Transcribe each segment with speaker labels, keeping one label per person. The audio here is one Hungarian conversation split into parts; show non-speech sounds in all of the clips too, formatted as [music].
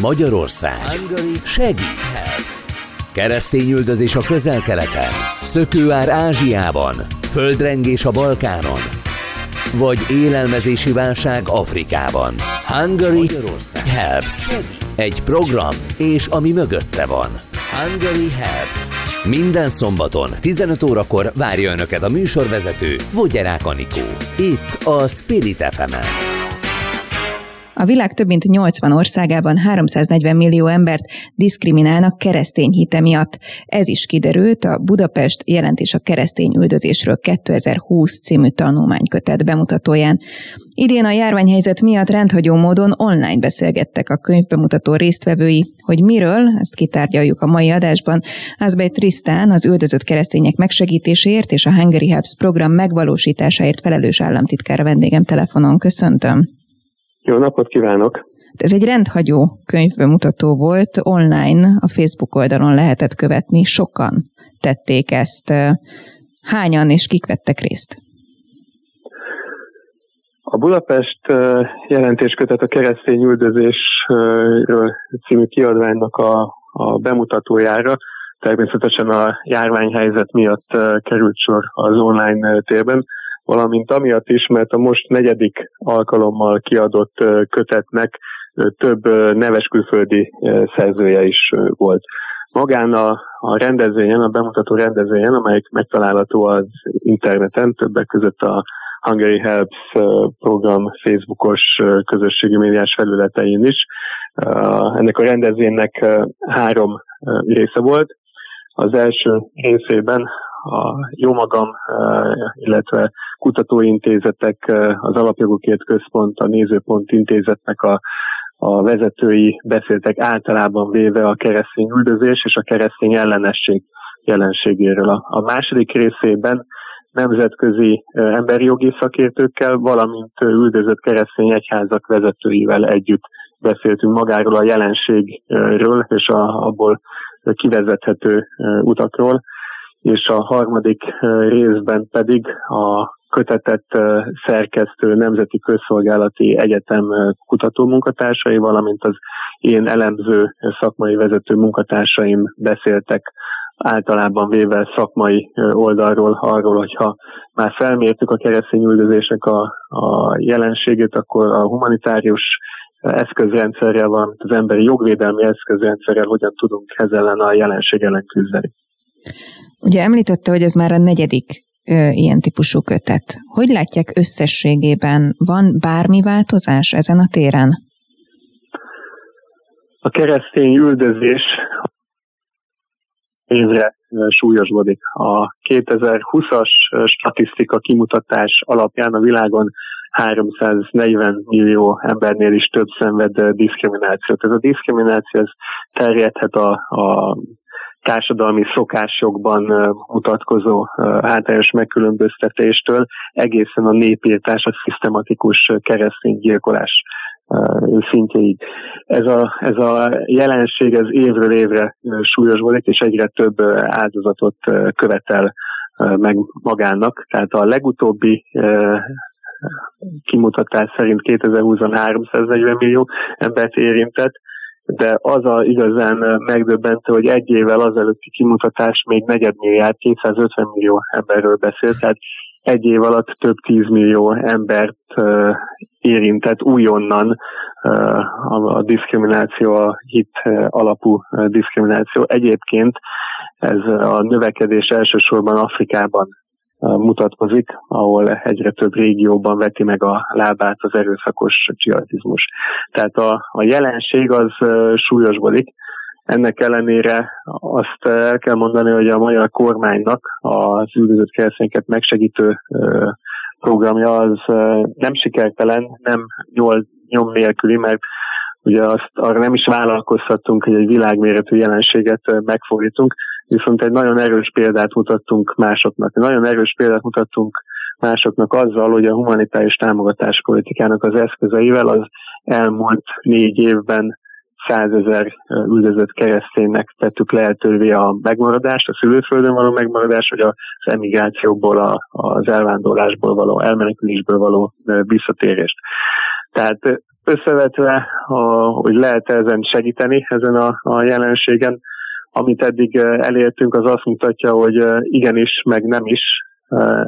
Speaker 1: Magyarország segít. Keresztényüldözés a közel-keleten, szökőár Ázsiában, földrengés a Balkánon, vagy élelmezési válság Afrikában. Hungary Helps. Egy program, és ami mögötte van. Hungary Helps. Minden szombaton 15 órakor várja Önöket a műsorvezető Vogyerák Anikó. Itt a Spirit fm -en.
Speaker 2: A világ több mint 80 országában 340 millió embert diszkriminálnak keresztény hite miatt. Ez is kiderült a Budapest jelentés a keresztény üldözésről 2020 című tanulmánykötet bemutatóján. Idén a járványhelyzet miatt rendhagyó módon online beszélgettek a könyvbemutató résztvevői, hogy miről, ezt kitárgyaljuk a mai adásban. Azbej Trisztán az üldözött keresztények megsegítéséért és a Hungary Helps program megvalósításáért felelős államtitkár vendégem telefonon. Köszöntöm.
Speaker 3: Jó napot kívánok!
Speaker 2: Ez egy rendhagyó könyvbemutató volt, online a Facebook oldalon lehetett követni, sokan tették ezt. Hányan és kik vettek részt?
Speaker 3: A Budapest jelentéskötet a keresztény üldözésről című kiadványnak a, a bemutatójára természetesen a járványhelyzet miatt került sor az online térben valamint amiatt is, mert a most negyedik alkalommal kiadott kötetnek több neves külföldi szerzője is volt. Magán a, a rendezvényen, a bemutató rendezvényen, amelyik megtalálható az interneten, többek között a Hungary Helps program Facebookos közösségi médiás felületein is. Ennek a rendezvénynek három része volt. Az első részében a jó magam, illetve kutatóintézetek, az Alapjogokért Központ, a Nézőpont Intézetnek a, a vezetői beszéltek általában véve a keresztény üldözés és a keresztény ellenesség jelenségéről. A, a második részében nemzetközi emberi jogi szakértőkkel, valamint üldözött keresztény egyházak vezetőivel együtt beszéltünk magáról a jelenségről és a, abból kivezethető utakról és a harmadik részben pedig a kötetett szerkesztő Nemzeti Közszolgálati Egyetem kutatómunkatársai, valamint az én elemző szakmai vezető munkatársaim beszéltek általában véve szakmai oldalról arról, hogyha már felmértük a keresztény a, a jelenségét, akkor a humanitárius eszközrendszerrel, valamint az emberi jogvédelmi eszközrendszerrel hogyan tudunk ezzel ellen a jelenség ellen küzdeni.
Speaker 2: Ugye említette, hogy ez már a negyedik ö, ilyen típusú kötet. Hogy látják összességében? Van bármi változás ezen a téren?
Speaker 3: A keresztény üldözés évre súlyosbodik. A 2020-as statisztika kimutatás alapján a világon 340 millió embernél is több szenved diszkriminációt. Ez a diszkrimináció ez terjedhet a, a társadalmi szokásokban mutatkozó általános megkülönböztetéstől egészen a népírtás, a szisztematikus keresztény gyilkolás szintjéig. Ez a, ez a jelenség ez évről évre súlyosbodik, és egyre több áldozatot követel meg magának. Tehát a legutóbbi kimutatás szerint 2020-ban 340 millió embert érintett, de az a igazán megdöbbentő, hogy egy évvel azelőtti kimutatás még negyedmilliárd, 250 millió emberről beszélt, tehát egy év alatt több tízmillió embert uh, érintett újonnan a, diszkrimináció, a hit alapú diszkrimináció. Egyébként ez a növekedés elsősorban Afrikában mutatkozik, ahol egyre több régióban veti meg a lábát az erőszakos dzsihadizmus. Tehát a, a jelenség az súlyosbodik, ennek ellenére azt el kell mondani, hogy a magyar kormánynak az üldözött keresztényeket megsegítő programja az nem sikertelen, nem nyol, nyom nélküli, mert ugye azt arra nem is vállalkozhatunk, hogy egy világméretű jelenséget megfordítunk, viszont egy nagyon erős példát mutattunk másoknak. Egy nagyon erős példát mutattunk másoknak azzal, hogy a humanitárius támogatáspolitikának az eszközeivel az elmúlt négy évben százezer üldözött kereszténynek tettük lehetővé a megmaradást, a szülőföldön való megmaradást, vagy az emigrációból, a, az elvándorlásból való, elmenekülésből való visszatérést. Tehát Összevetve, a, hogy lehet ezen segíteni, ezen a, a jelenségen, amit eddig elértünk, az azt mutatja, hogy igenis, meg nem is,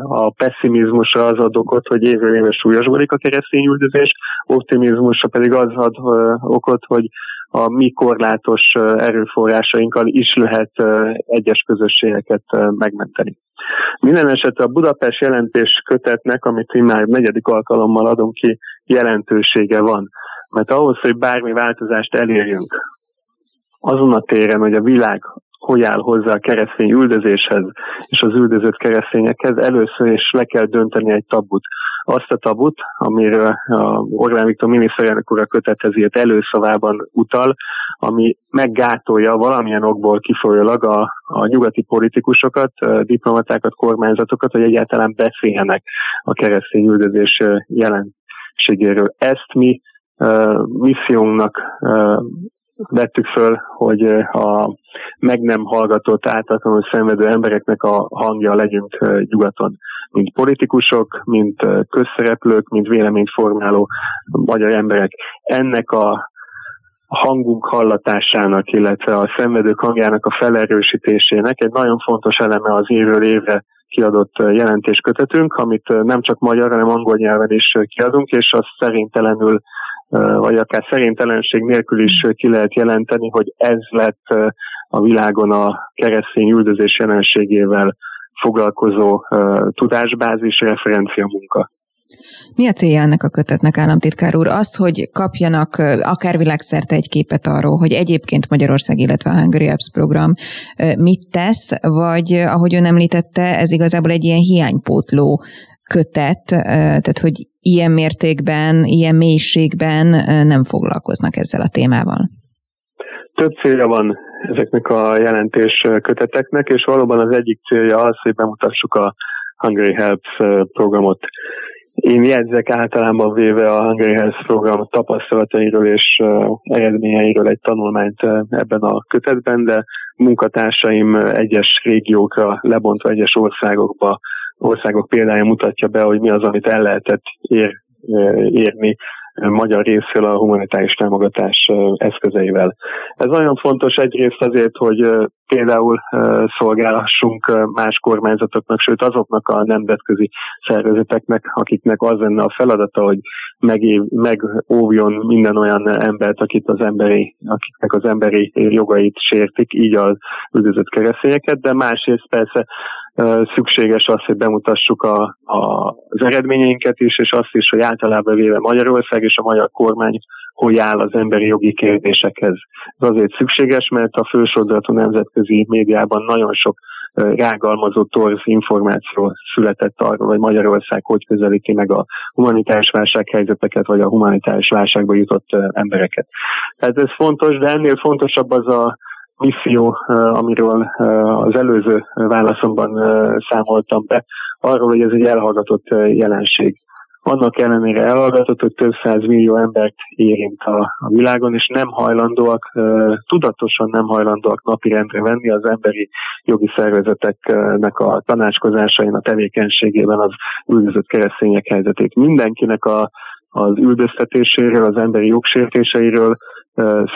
Speaker 3: a pessimizmusra az ad okot, hogy évről évre súlyosbodik a keresztény üldözés, optimizmusra pedig az ad okot, hogy a mi korlátos erőforrásainkkal is lehet egyes közösségeket megmenteni. Minden esetre a Budapest jelentés kötetnek, amit én már negyedik alkalommal adunk ki, jelentősége van. Mert ahhoz, hogy bármi változást elérjünk, azon a téren, hogy a világ hogy áll hozzá a keresztény üldözéshez és az üldözött keresztényekhez, először is le kell dönteni egy tabut. Azt a tabut, amiről a Orbán Viktor miniszterelnök úr a kötethez írt előszavában utal, ami meggátolja valamilyen okból kifolyólag a, a nyugati politikusokat, diplomatákat, kormányzatokat, hogy egyáltalán beszéljenek a keresztény üldözés jelenségéről. Ezt mi missziónknak vettük föl, hogy a meg nem hallgatott, általános szenvedő embereknek a hangja legyünk nyugaton. Mint politikusok, mint közszereplők, mint véleményformáló magyar emberek. Ennek a hangunk hallatásának, illetve a szenvedők hangjának a felerősítésének egy nagyon fontos eleme az évről évre kiadott jelentéskötetünk, amit nem csak magyar, hanem angol nyelven is kiadunk, és az szerintelenül vagy akár szerintelenség nélkül is ki lehet jelenteni, hogy ez lett a világon a keresztény üldözés jelenségével foglalkozó tudásbázis, referencia munka.
Speaker 2: Mi a célja ennek a kötetnek, államtitkár úr? Az, hogy kapjanak akár világszerte egy képet arról, hogy egyébként Magyarország, illetve a Hungary Apps program mit tesz, vagy ahogy ön említette, ez igazából egy ilyen hiánypótló kötet, tehát hogy ilyen mértékben, ilyen mélységben nem foglalkoznak ezzel a témával.
Speaker 3: Több célja van ezeknek a jelentés köteteknek, és valóban az egyik célja az, hogy bemutassuk a Hungary Helps programot. Én jegyzek általában véve a Hungary Helps program tapasztalatairól és eredményeiről egy tanulmányt ebben a kötetben, de munkatársaim egyes régiókra lebontva egyes országokba országok példája mutatja be, hogy mi az, amit el lehetett ér, érni magyar részről a humanitárius támogatás eszközeivel. Ez nagyon fontos egyrészt azért, hogy például szolgálhassunk más kormányzatoknak, sőt azoknak a nemzetközi szervezeteknek, akiknek az lenne a feladata, hogy megév, megóvjon minden olyan embert, akit az emberi, akiknek az emberi jogait sértik, így az üldözött keresztényeket, de másrészt persze szükséges az, hogy bemutassuk a, a, az eredményeinket is, és azt is, hogy általában véve Magyarország és a magyar kormány hogy áll az emberi jogi kérdésekhez. Ez azért szükséges, mert a fősordalatú nemzetközi médiában nagyon sok rágalmazott torz információ született arról, hogy Magyarország hogy közelíti meg a humanitárs válsághelyzeteket, vagy a humanitárs válságba jutott embereket. Tehát ez fontos, de ennél fontosabb az a misszió, amiről az előző válaszomban számoltam be, arról, hogy ez egy elhallgatott jelenség. Annak ellenére elhallgatott, hogy több száz millió embert érint a, a világon, és nem hajlandóak, tudatosan nem hajlandóak napirendre venni az emberi jogi szervezeteknek a tanácskozásain, a tevékenységében az üldözött keresztények helyzetét. Mindenkinek a, az üldöztetéséről, az emberi jogsértéseiről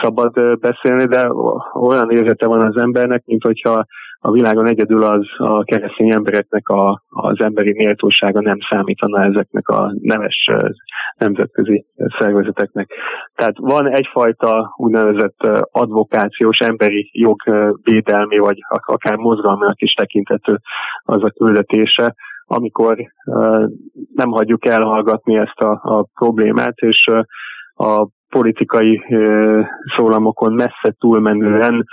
Speaker 3: szabad beszélni, de olyan érzete van az embernek, mint hogyha a világon egyedül az a keresztény embereknek a, az emberi méltósága nem számítana ezeknek a neves nemzetközi szervezeteknek. Tehát van egyfajta úgynevezett advokációs emberi jogvédelmi, vagy akár mozgalmának is tekintető az a küldetése, amikor nem hagyjuk elhallgatni ezt a, a problémát, és a politikai szólamokon messze túlmenően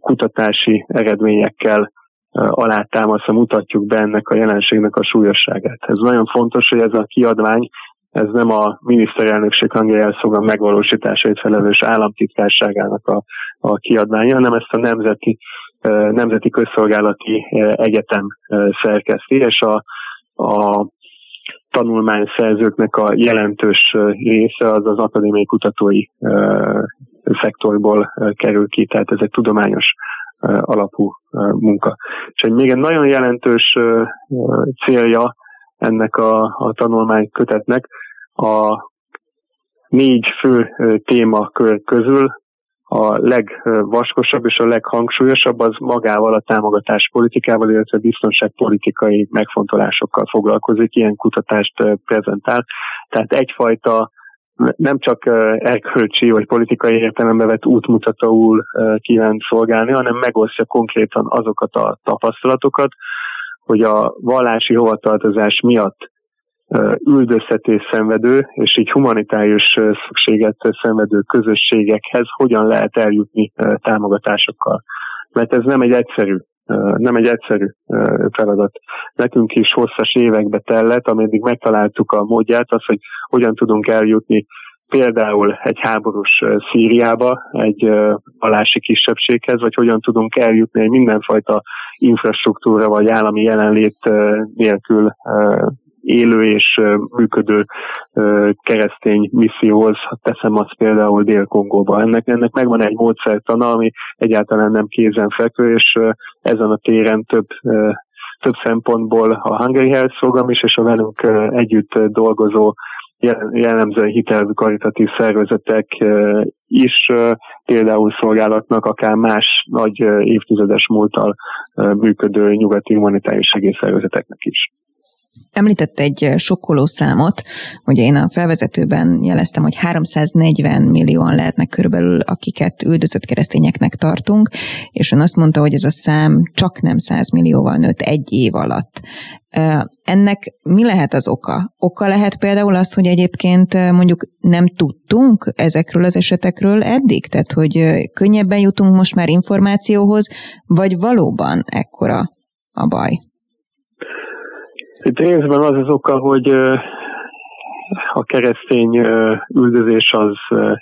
Speaker 3: kutatási eredményekkel alátámasztva mutatjuk be ennek a jelenségnek a súlyosságát. Ez nagyon fontos, hogy ez a kiadvány, ez nem a miniszterelnökség hangjai elszóga megvalósításait felelős államtitkárságának a, a kiadványa, hanem ezt a Nemzeti, Nemzeti Közszolgálati Egyetem szerkeszti, és a, a tanulmányszerzőknek a jelentős része az az akadémiai kutatói szektorból kerül ki, tehát ez egy tudományos alapú munka. És egy még egy nagyon jelentős célja ennek a, a tanulmánykötetnek a négy fő témakör közül a legvaskosabb és a leghangsúlyosabb az magával a támogatás politikával, illetve biztonságpolitikai megfontolásokkal foglalkozik, ilyen kutatást prezentál. Tehát egyfajta nem csak erkölcsi vagy politikai értelembe vett útmutatóul kíván szolgálni, hanem megosztja konkrétan azokat a tapasztalatokat, hogy a vallási hovatartozás miatt üldözhetés szenvedő, és így humanitárius szükséget szenvedő közösségekhez hogyan lehet eljutni támogatásokkal. Mert ez nem egy egyszerű nem egy egyszerű feladat. Nekünk is hosszas évekbe tellett, ameddig megtaláltuk a módját, az, hogy hogyan tudunk eljutni például egy háborús Szíriába, egy alási kisebbséghez, vagy hogyan tudunk eljutni egy mindenfajta infrastruktúra vagy állami jelenlét nélkül élő és működő keresztény misszióhoz, teszem azt például Dél-Kongóba. Ennek, ennek megvan egy módszertana, ami egyáltalán nem kézenfekvő, és ezen a téren több több szempontból a Hungary Health program is, és a velünk együtt dolgozó jellemzően hitelvű karitatív szervezetek is például szolgálatnak akár más nagy évtizedes múltal működő nyugati humanitárius segélyszervezeteknek is.
Speaker 2: Említett egy sokkoló számot, ugye én a felvezetőben jeleztem, hogy 340 millióan lehetnek körülbelül, akiket üldözött keresztényeknek tartunk, és ön azt mondta, hogy ez a szám csak nem 100 millióval nőtt egy év alatt. Ennek mi lehet az oka? Oka lehet például az, hogy egyébként mondjuk nem tudtunk ezekről az esetekről eddig? Tehát, hogy könnyebben jutunk most már információhoz, vagy valóban ekkora a baj?
Speaker 3: Itt részben az az oka, hogy a keresztény üldözés az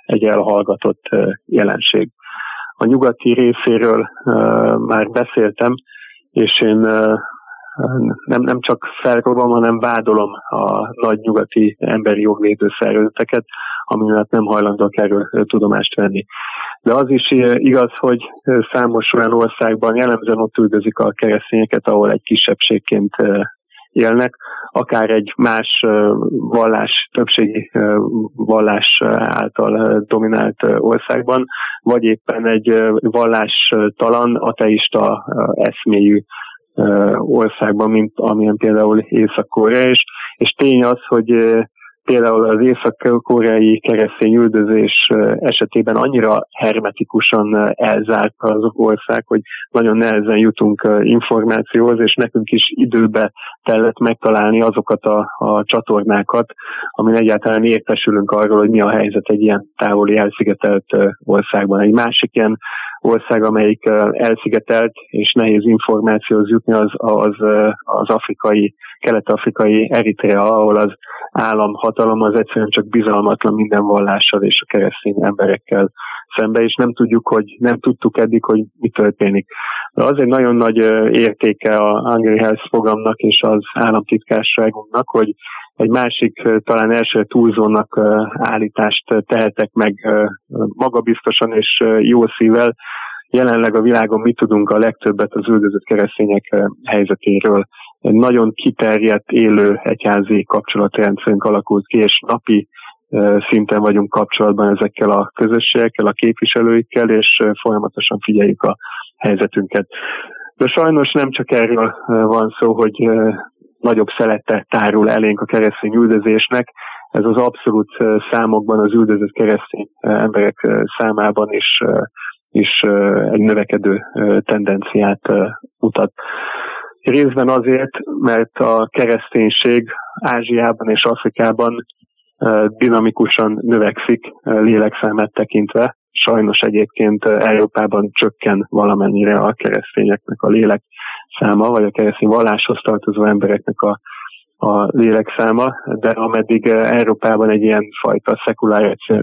Speaker 3: egy elhallgatott jelenség. A nyugati részéről már beszéltem, és én nem, nem csak felrobom, hanem vádolom a nagy nyugati emberi jogvédő szervezeteket, ami nem hajlandóak erről tudomást venni. De az is igaz, hogy számos olyan országban jellemzően ott üldözik a keresztényeket, ahol egy kisebbségként élnek, akár egy más vallás, többségi vallás által dominált országban, vagy éppen egy vallástalan, ateista eszméjű országban, mint amilyen például Észak-Korea is. És tény az, hogy például az észak-koreai keresztény üldözés esetében annyira hermetikusan elzárt az ország, hogy nagyon nehezen jutunk információhoz, és nekünk is időbe kellett megtalálni azokat a, a csatornákat, amin egyáltalán értesülünk arról, hogy mi a helyzet egy ilyen távoli elszigetelt országban. Egy másik ilyen ország, amelyik elszigetelt és nehéz információhoz jutni, az, az, az afrikai, kelet-afrikai Eritrea, ahol az államhatalom az egyszerűen csak bizalmatlan minden vallással és a keresztény emberekkel szembe, és nem tudjuk, hogy nem tudtuk eddig, hogy mi történik. De az egy nagyon nagy értéke a Hungary Health programnak és az államtitkárságunknak, hogy egy másik, talán első túlzónak állítást tehetek meg magabiztosan és jó szívvel. Jelenleg a világon mit tudunk a legtöbbet az üldözött keresztények helyzetéről. Egy nagyon kiterjedt, élő egyházi kapcsolatrendszerünk alakult ki, és napi szinten vagyunk kapcsolatban ezekkel a közösségekkel, a képviselőikkel, és folyamatosan figyeljük a helyzetünket. De sajnos nem csak erről van szó, hogy nagyobb szelette tárul elénk a keresztény üldözésnek. Ez az abszolút számokban az üldözött keresztény emberek számában is, is egy növekedő tendenciát mutat. Részben azért, mert a kereszténység Ázsiában és Afrikában dinamikusan növekszik lélekszámát tekintve. Sajnos egyébként Európában csökken valamennyire a keresztényeknek a lélek száma, vagy a keresztény valláshoz tartozó embereknek a, a lélekszáma, de ameddig Európában egy ilyen fajta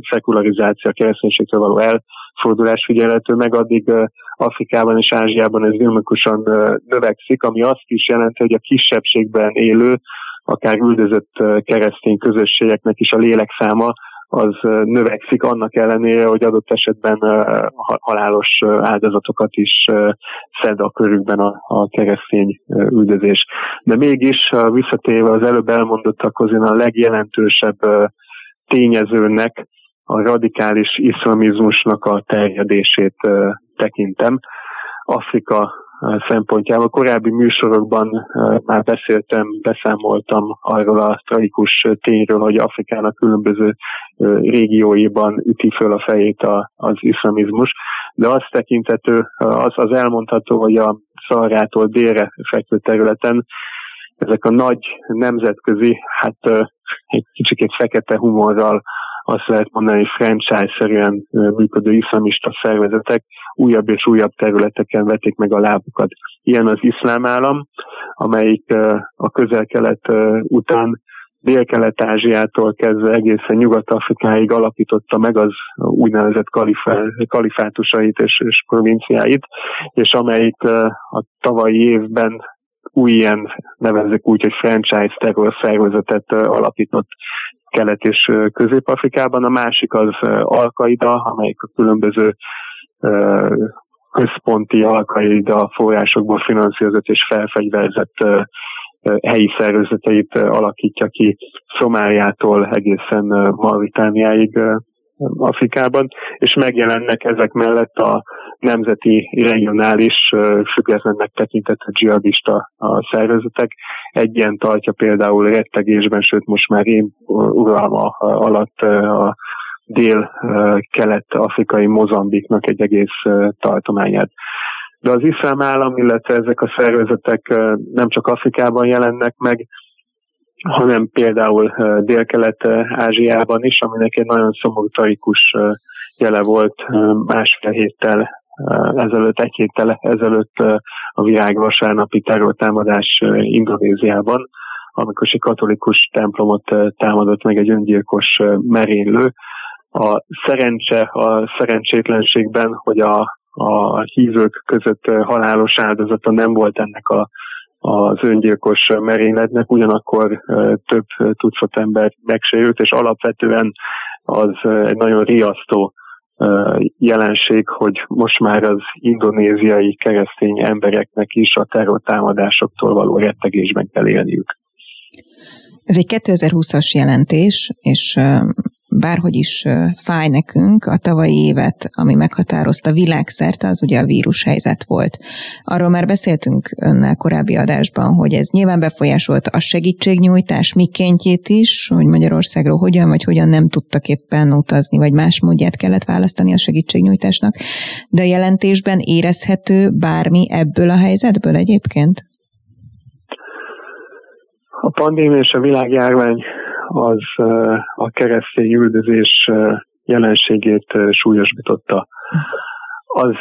Speaker 3: szekularizáció, a kereszténységtől való elfordulás figyelhető meg, addig Afrikában és Ázsiában ez dinamikusan növekszik, ami azt is jelenti, hogy a kisebbségben élő, akár üldözött keresztény közösségeknek is a lélekszáma az növekszik annak ellenére, hogy adott esetben halálos áldozatokat is szed a körükben a, a keresztény üldözés. De mégis visszatérve az előbb elmondottakhoz, én a legjelentősebb tényezőnek a radikális iszlamizmusnak a terjedését tekintem. Afrika szempontjából. Korábbi műsorokban már beszéltem, beszámoltam arról a tragikus tényről, hogy Afrikának különböző régióiban üti föl a fejét az iszlamizmus, de azt tekintető, az, az elmondható, hogy a Szarától délre fekvő területen ezek a nagy nemzetközi, hát egy kicsit fekete humorral azt lehet mondani, hogy franchise-szerűen működő iszlamista szervezetek újabb és újabb területeken vetik meg a lábukat. Ilyen az iszlám állam, amelyik a közel-kelet után Dél-Kelet-Ázsiától kezdve egészen Nyugat-Afrikáig alapította meg az úgynevezett kalifátusait és, és provinciáit, és amelyik a tavalyi évben új ilyen, nevezzük úgy, hogy franchise terror szervezetet alapított Kelet- és Közép-Afrikában, a másik az Alkaida, amelyik a különböző központi Alkaida forrásokból finanszírozott és felfegyverzett helyi szervezeteit alakítja ki Szomáliától egészen Mauritániáig Afrikában, és megjelennek ezek mellett a nemzeti, regionális, függetlennek tekintett dzsihadista a szervezetek. Egy ilyen tartja például rettegésben, sőt most már én uralma alatt a dél-kelet-afrikai Mozambiknak egy egész tartományát. De az iszlám állam, illetve ezek a szervezetek nem csak Afrikában jelennek meg, hanem például Dél-Kelet-Ázsiában is, aminek egy nagyon szomorú tragikus jele volt másfél héttel ezelőtt, egy héttel ezelőtt a virág vasárnapi terrortámadás Indonéziában, amikor egy katolikus templomot támadott meg egy öngyilkos merénylő. A szerencse a szerencsétlenségben, hogy a, a hívők között halálos áldozata nem volt ennek a az öngyilkos merényletnek, ugyanakkor több tucat ember megsérült, és alapvetően az egy nagyon riasztó jelenség, hogy most már az indonéziai keresztény embereknek is a terrortámadásoktól való rettegésben kell élniük.
Speaker 2: Ez egy 2020-as jelentés, és bárhogy is fáj nekünk, a tavalyi évet, ami meghatározta világszerte, az ugye a vírushelyzet volt. Arról már beszéltünk önnel korábbi adásban, hogy ez nyilván befolyásolta a segítségnyújtás mikéntjét is, hogy Magyarországról hogyan vagy hogyan nem tudtak éppen utazni, vagy más módját kellett választani a segítségnyújtásnak, de a jelentésben érezhető bármi ebből a helyzetből egyébként?
Speaker 3: A pandémia és a világjárvány az a keresztény üldözés jelenségét súlyosbította. Az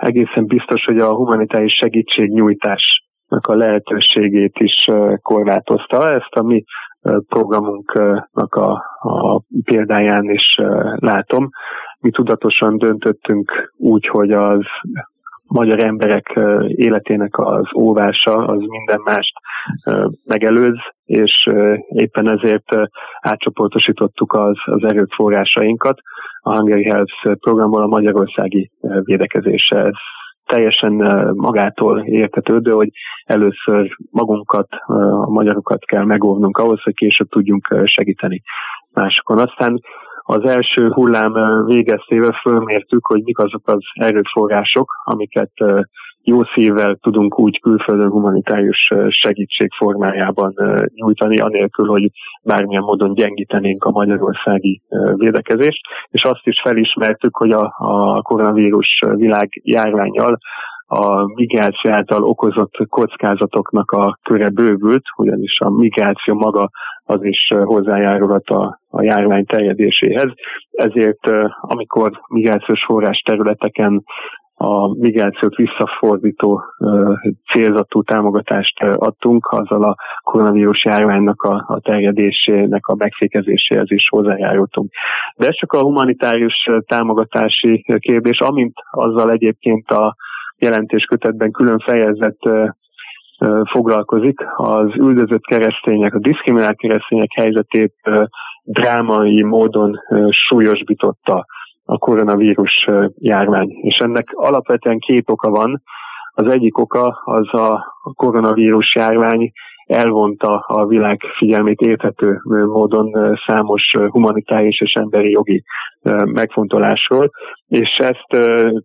Speaker 3: egészen biztos, hogy a humanitárius segítségnyújtásnak a lehetőségét is korlátozta. Ezt a mi programunknak a, a példáján is látom. Mi tudatosan döntöttünk úgy, hogy az magyar emberek életének az óvása az minden mást megelőz, és éppen ezért átcsoportosítottuk az, az erőforrásainkat a Hungary Health programból a magyarországi védekezésre. Ez teljesen magától értetődő, hogy először magunkat, a magyarokat kell megóvnunk ahhoz, hogy később tudjunk segíteni másokon. Aztán az első hullám végeztével fölmértük, hogy mik azok az erőforrások, amiket jó szívvel tudunk úgy külföldön humanitárius segítség formájában nyújtani, anélkül, hogy bármilyen módon gyengítenénk a magyarországi védekezést, és azt is felismertük, hogy a, a koronavírus világ járványjal a migráció által okozott kockázatoknak a köre bővült, ugyanis a migráció maga az is hozzájárulhat a, a járvány terjedéséhez. Ezért amikor migrációs forrás területeken a migrációt visszafordító célzatú támogatást adtunk, azzal a koronavírus járványnak a, a terjedésének a megfékezéséhez is hozzájárultunk. De ez csak a humanitárius támogatási kérdés, amint azzal egyébként a jelentéskötetben külön fejezet foglalkozik, az üldözött keresztények, a diszkriminált keresztények helyzetét drámai módon súlyosbította a koronavírus járvány. És ennek alapvetően két oka van. Az egyik oka az a koronavírus járvány elvonta a világ figyelmét érthető módon számos humanitárius és emberi jogi megfontolásról, és ezt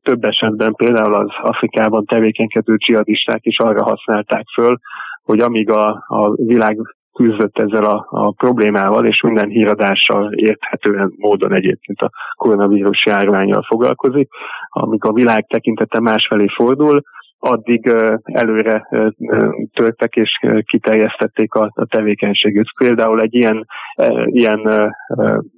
Speaker 3: több esetben például az Afrikában tevékenykedő dzsihadisták is arra használták föl, hogy amíg a, a világ küzdött ezzel a, a problémával, és minden híradással érthetően módon egyébként a koronavírus járványjal foglalkozik, amíg a világ tekintete másfelé fordul, addig előre törtek és kiterjesztették a, a tevékenységét. Például egy ilyen, ilyen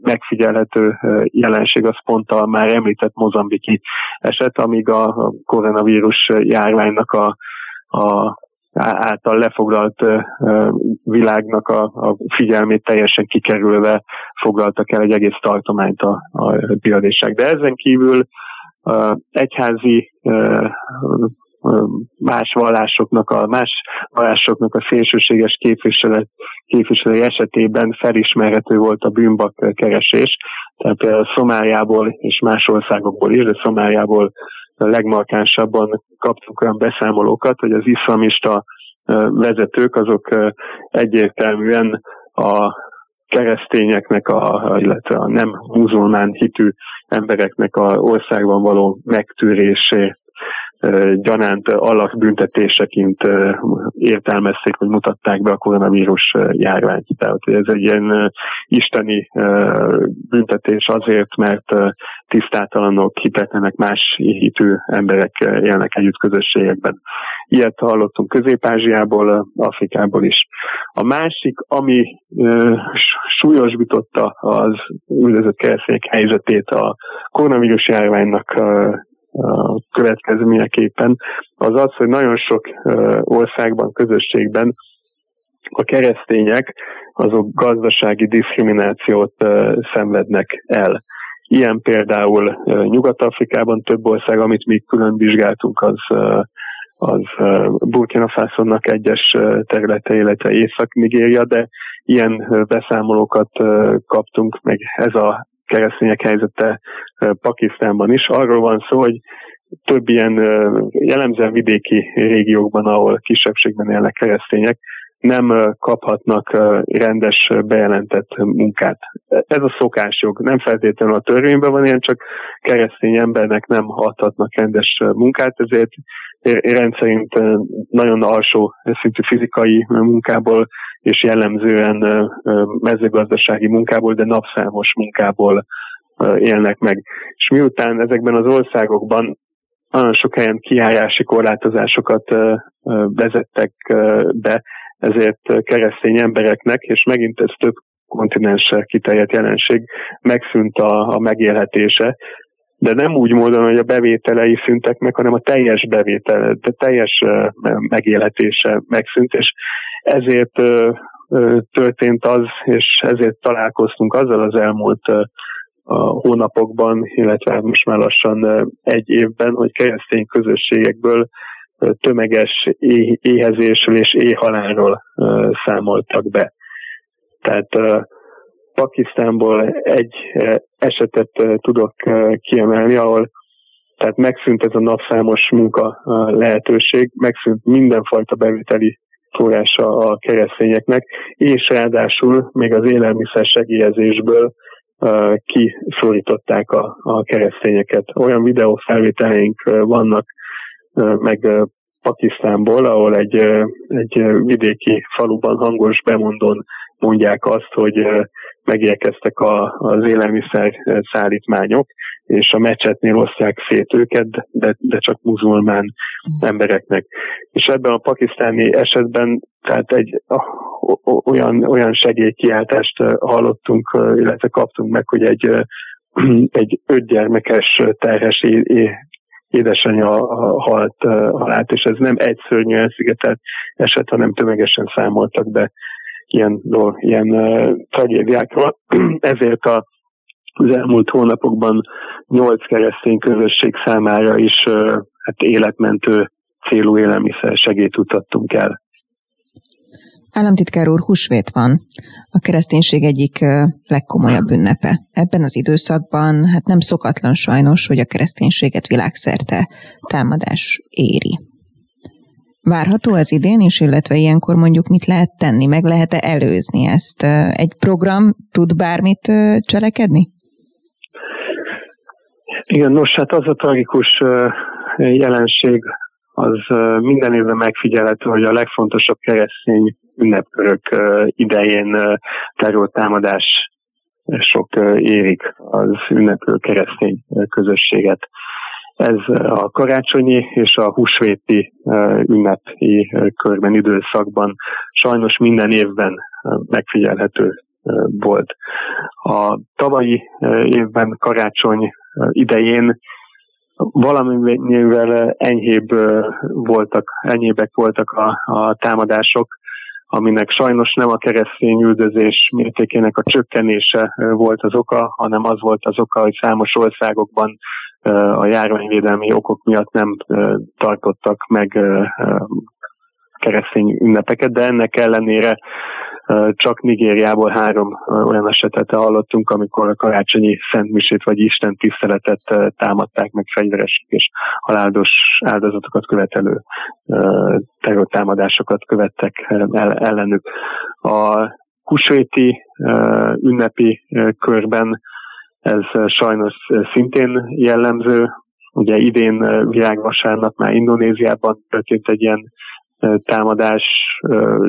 Speaker 3: megfigyelhető jelenség az pont a már említett mozambiki eset, amíg a koronavírus járványnak a, a által lefoglalt világnak a, a figyelmét teljesen kikerülve foglaltak el egy egész tartományt a, a biadések. De ezen kívül egyházi más vallásoknak a más vallásoknak a szélsőséges képviselet, képviselői esetében felismerhető volt a bűnbak keresés. Tehát például Szomáliából és más országokból is, de Szomáliából legmarkánsabban kaptunk olyan beszámolókat, hogy az iszlamista vezetők azok egyértelműen a keresztényeknek, a, illetve a nem muzulmán hitű embereknek a országban való megtűrését gyanánt alakbüntetéseként értelmezték, hogy mutatták be a koronavírus járványt. Tehát ez egy ilyen isteni büntetés azért, mert tisztátalanok, hitetlenek, más hitű emberek élnek együtt közösségekben. Ilyet hallottunk Közép-Ázsiából, Afrikából is. A másik, ami súlyosbította az üldözött keresztények helyzetét a koronavírus járványnak következményeképpen, az az, hogy nagyon sok országban, közösségben a keresztények azok gazdasági diszkriminációt szenvednek el. Ilyen például Nyugat-Afrikában több ország, amit mi külön vizsgáltunk, az az Burkina Faso-nak egyes területe, illetve Észak-Nigéria, de ilyen beszámolókat kaptunk, meg ez a keresztények helyzete Pakisztánban is. Arról van szó, hogy több ilyen jellemzően vidéki régiókban, ahol kisebbségben élnek keresztények, nem kaphatnak rendes bejelentett munkát. Ez a szokásjog. Nem feltétlenül a törvényben van ilyen, csak keresztény embernek nem adhatnak rendes munkát, ezért rendszerint nagyon alsó szintű fizikai munkából és jellemzően mezőgazdasági munkából, de napszámos munkából élnek meg. És miután ezekben az országokban nagyon sok helyen kiállási korlátozásokat vezettek be, ezért keresztény embereknek, és megint ez több kontinenssel kiterjedt jelenség, megszűnt a, a megélhetése, de nem úgy módon, hogy a bevételei szüntek meg, hanem a teljes bevétel, de teljes megélhetése megszűnt, és ezért történt az, és ezért találkoztunk azzal az elmúlt a hónapokban, illetve most már lassan egy évben, hogy keresztény közösségekből tömeges éhezésről és éhhalálról számoltak be. Tehát Pakisztánból egy esetet tudok kiemelni, ahol tehát megszűnt ez a napszámos munka lehetőség, megszűnt mindenfajta bevételi forrása a keresztényeknek, és ráadásul még az élelmiszer segélyezésből kiszorították a, a keresztényeket. Olyan videófelvételeink vannak meg Pakisztánból, ahol egy, egy vidéki faluban hangos bemondón mondják azt, hogy megérkeztek a, az élelmiszer szállítmányok, és a mecsetnél osztják szét őket, de, de csak muzulmán embereknek. És ebben a pakisztáni esetben tehát egy olyan, olyan segélykiáltást hallottunk, illetve kaptunk meg, hogy egy, [clears throat] egy ötgyermekes terhes édesanyja halt halált, és ez nem egy szörnyű elszigetelt eset, hanem tömegesen számoltak be ilyen, ilyen tragédiákról. [clears throat] Ezért a, az elmúlt hónapokban nyolc keresztény közösség számára is hát életmentő célú élelmiszer segélyt utattunk el.
Speaker 2: Államtitkár úr, húsvét van, a kereszténység egyik legkomolyabb ünnepe. Ebben az időszakban hát nem szokatlan sajnos, hogy a kereszténységet világszerte támadás éri. Várható az idén is, illetve ilyenkor mondjuk mit lehet tenni, meg lehet-e előzni ezt? Egy program tud bármit cselekedni?
Speaker 3: Igen, nos, hát az a tragikus jelenség, az minden évben megfigyelhető, hogy a legfontosabb keresztény ünnepkörök idején terrortámadás sok érik az ünneplő keresztény közösséget. Ez a karácsonyi és a húsvéti ünnepi körben, időszakban sajnos minden évben megfigyelhető volt. A tavalyi évben karácsony idején valamivel enyhébb voltak, enyhébbek voltak a, a támadások, aminek sajnos nem a keresztény üldözés mértékének a csökkenése volt az oka, hanem az volt az oka, hogy számos országokban a járványvédelmi okok miatt nem tartottak meg keresztény ünnepeket, de ennek ellenére csak Nigériából három olyan esetet hallottunk, amikor a karácsonyi szentmisét vagy Isten tiszteletet támadták meg fegyveresek és halálos áldozatokat követelő terrortámadásokat követtek ellenük. A húsvéti ünnepi körben ez sajnos szintén jellemző. Ugye idén virágvasárnap már Indonéziában történt egy ilyen támadás,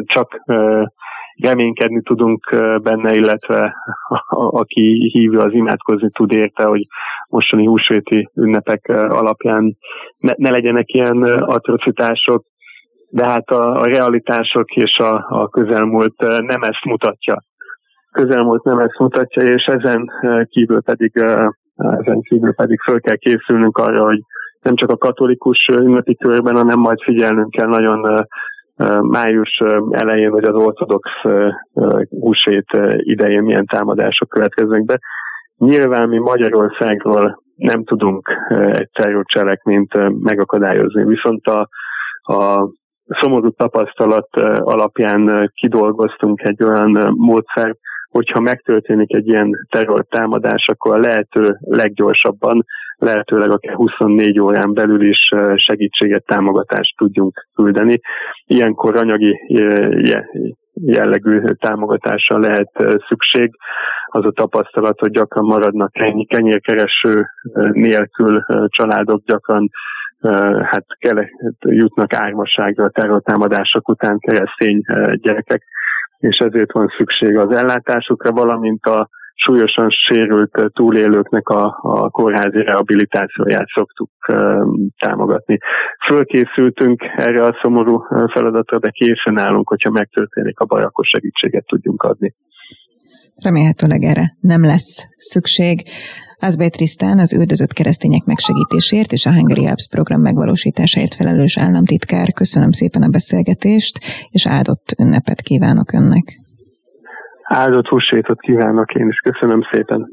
Speaker 3: csak reménykedni tudunk benne, illetve aki hívja az imádkozni tud érte, hogy mostani húsvéti ünnepek alapján ne, ne legyenek ilyen atrocitások, de hát a, a realitások és a, a közelmúlt nem ezt mutatja. Közelmúlt nem ezt mutatja, és ezen kívül pedig ezen kívül pedig föl kell készülnünk arra, hogy nem csak a katolikus ünnepi körben, hanem majd figyelnünk kell nagyon május elején, vagy az ortodox húsét idején milyen támadások következnek be. Nyilván mi Magyarországról nem tudunk egy terrorcselekményt megakadályozni, viszont a, a szomorú tapasztalat alapján kidolgoztunk egy olyan módszert, hogyha megtörténik egy ilyen terrortámadás, akkor a lehető leggyorsabban, lehetőleg akár 24 órán belül is segítséget, támogatást tudjunk küldeni. Ilyenkor anyagi jellegű támogatásra lehet szükség. Az a tapasztalat, hogy gyakran maradnak kenyérkereső nélkül családok, gyakran hát jutnak ármaságra a terrortámadások után keresztény gyerekek és ezért van szükség az ellátásukra, valamint a súlyosan sérült túlélőknek a, a kórházi rehabilitációját szoktuk uh, támogatni. Fölkészültünk erre a szomorú feladatra, de készen állunk, hogyha megtörténik a baj, akkor segítséget tudjunk adni.
Speaker 2: Remélhetőleg erre nem lesz szükség. Azbej Trisztán az üldözött keresztények megsegítésért és a Hungary Alps program megvalósításáért felelős államtitkár. Köszönöm szépen a beszélgetést, és áldott ünnepet kívánok önnek.
Speaker 3: Áldott húsvétot kívánok én is. Köszönöm szépen.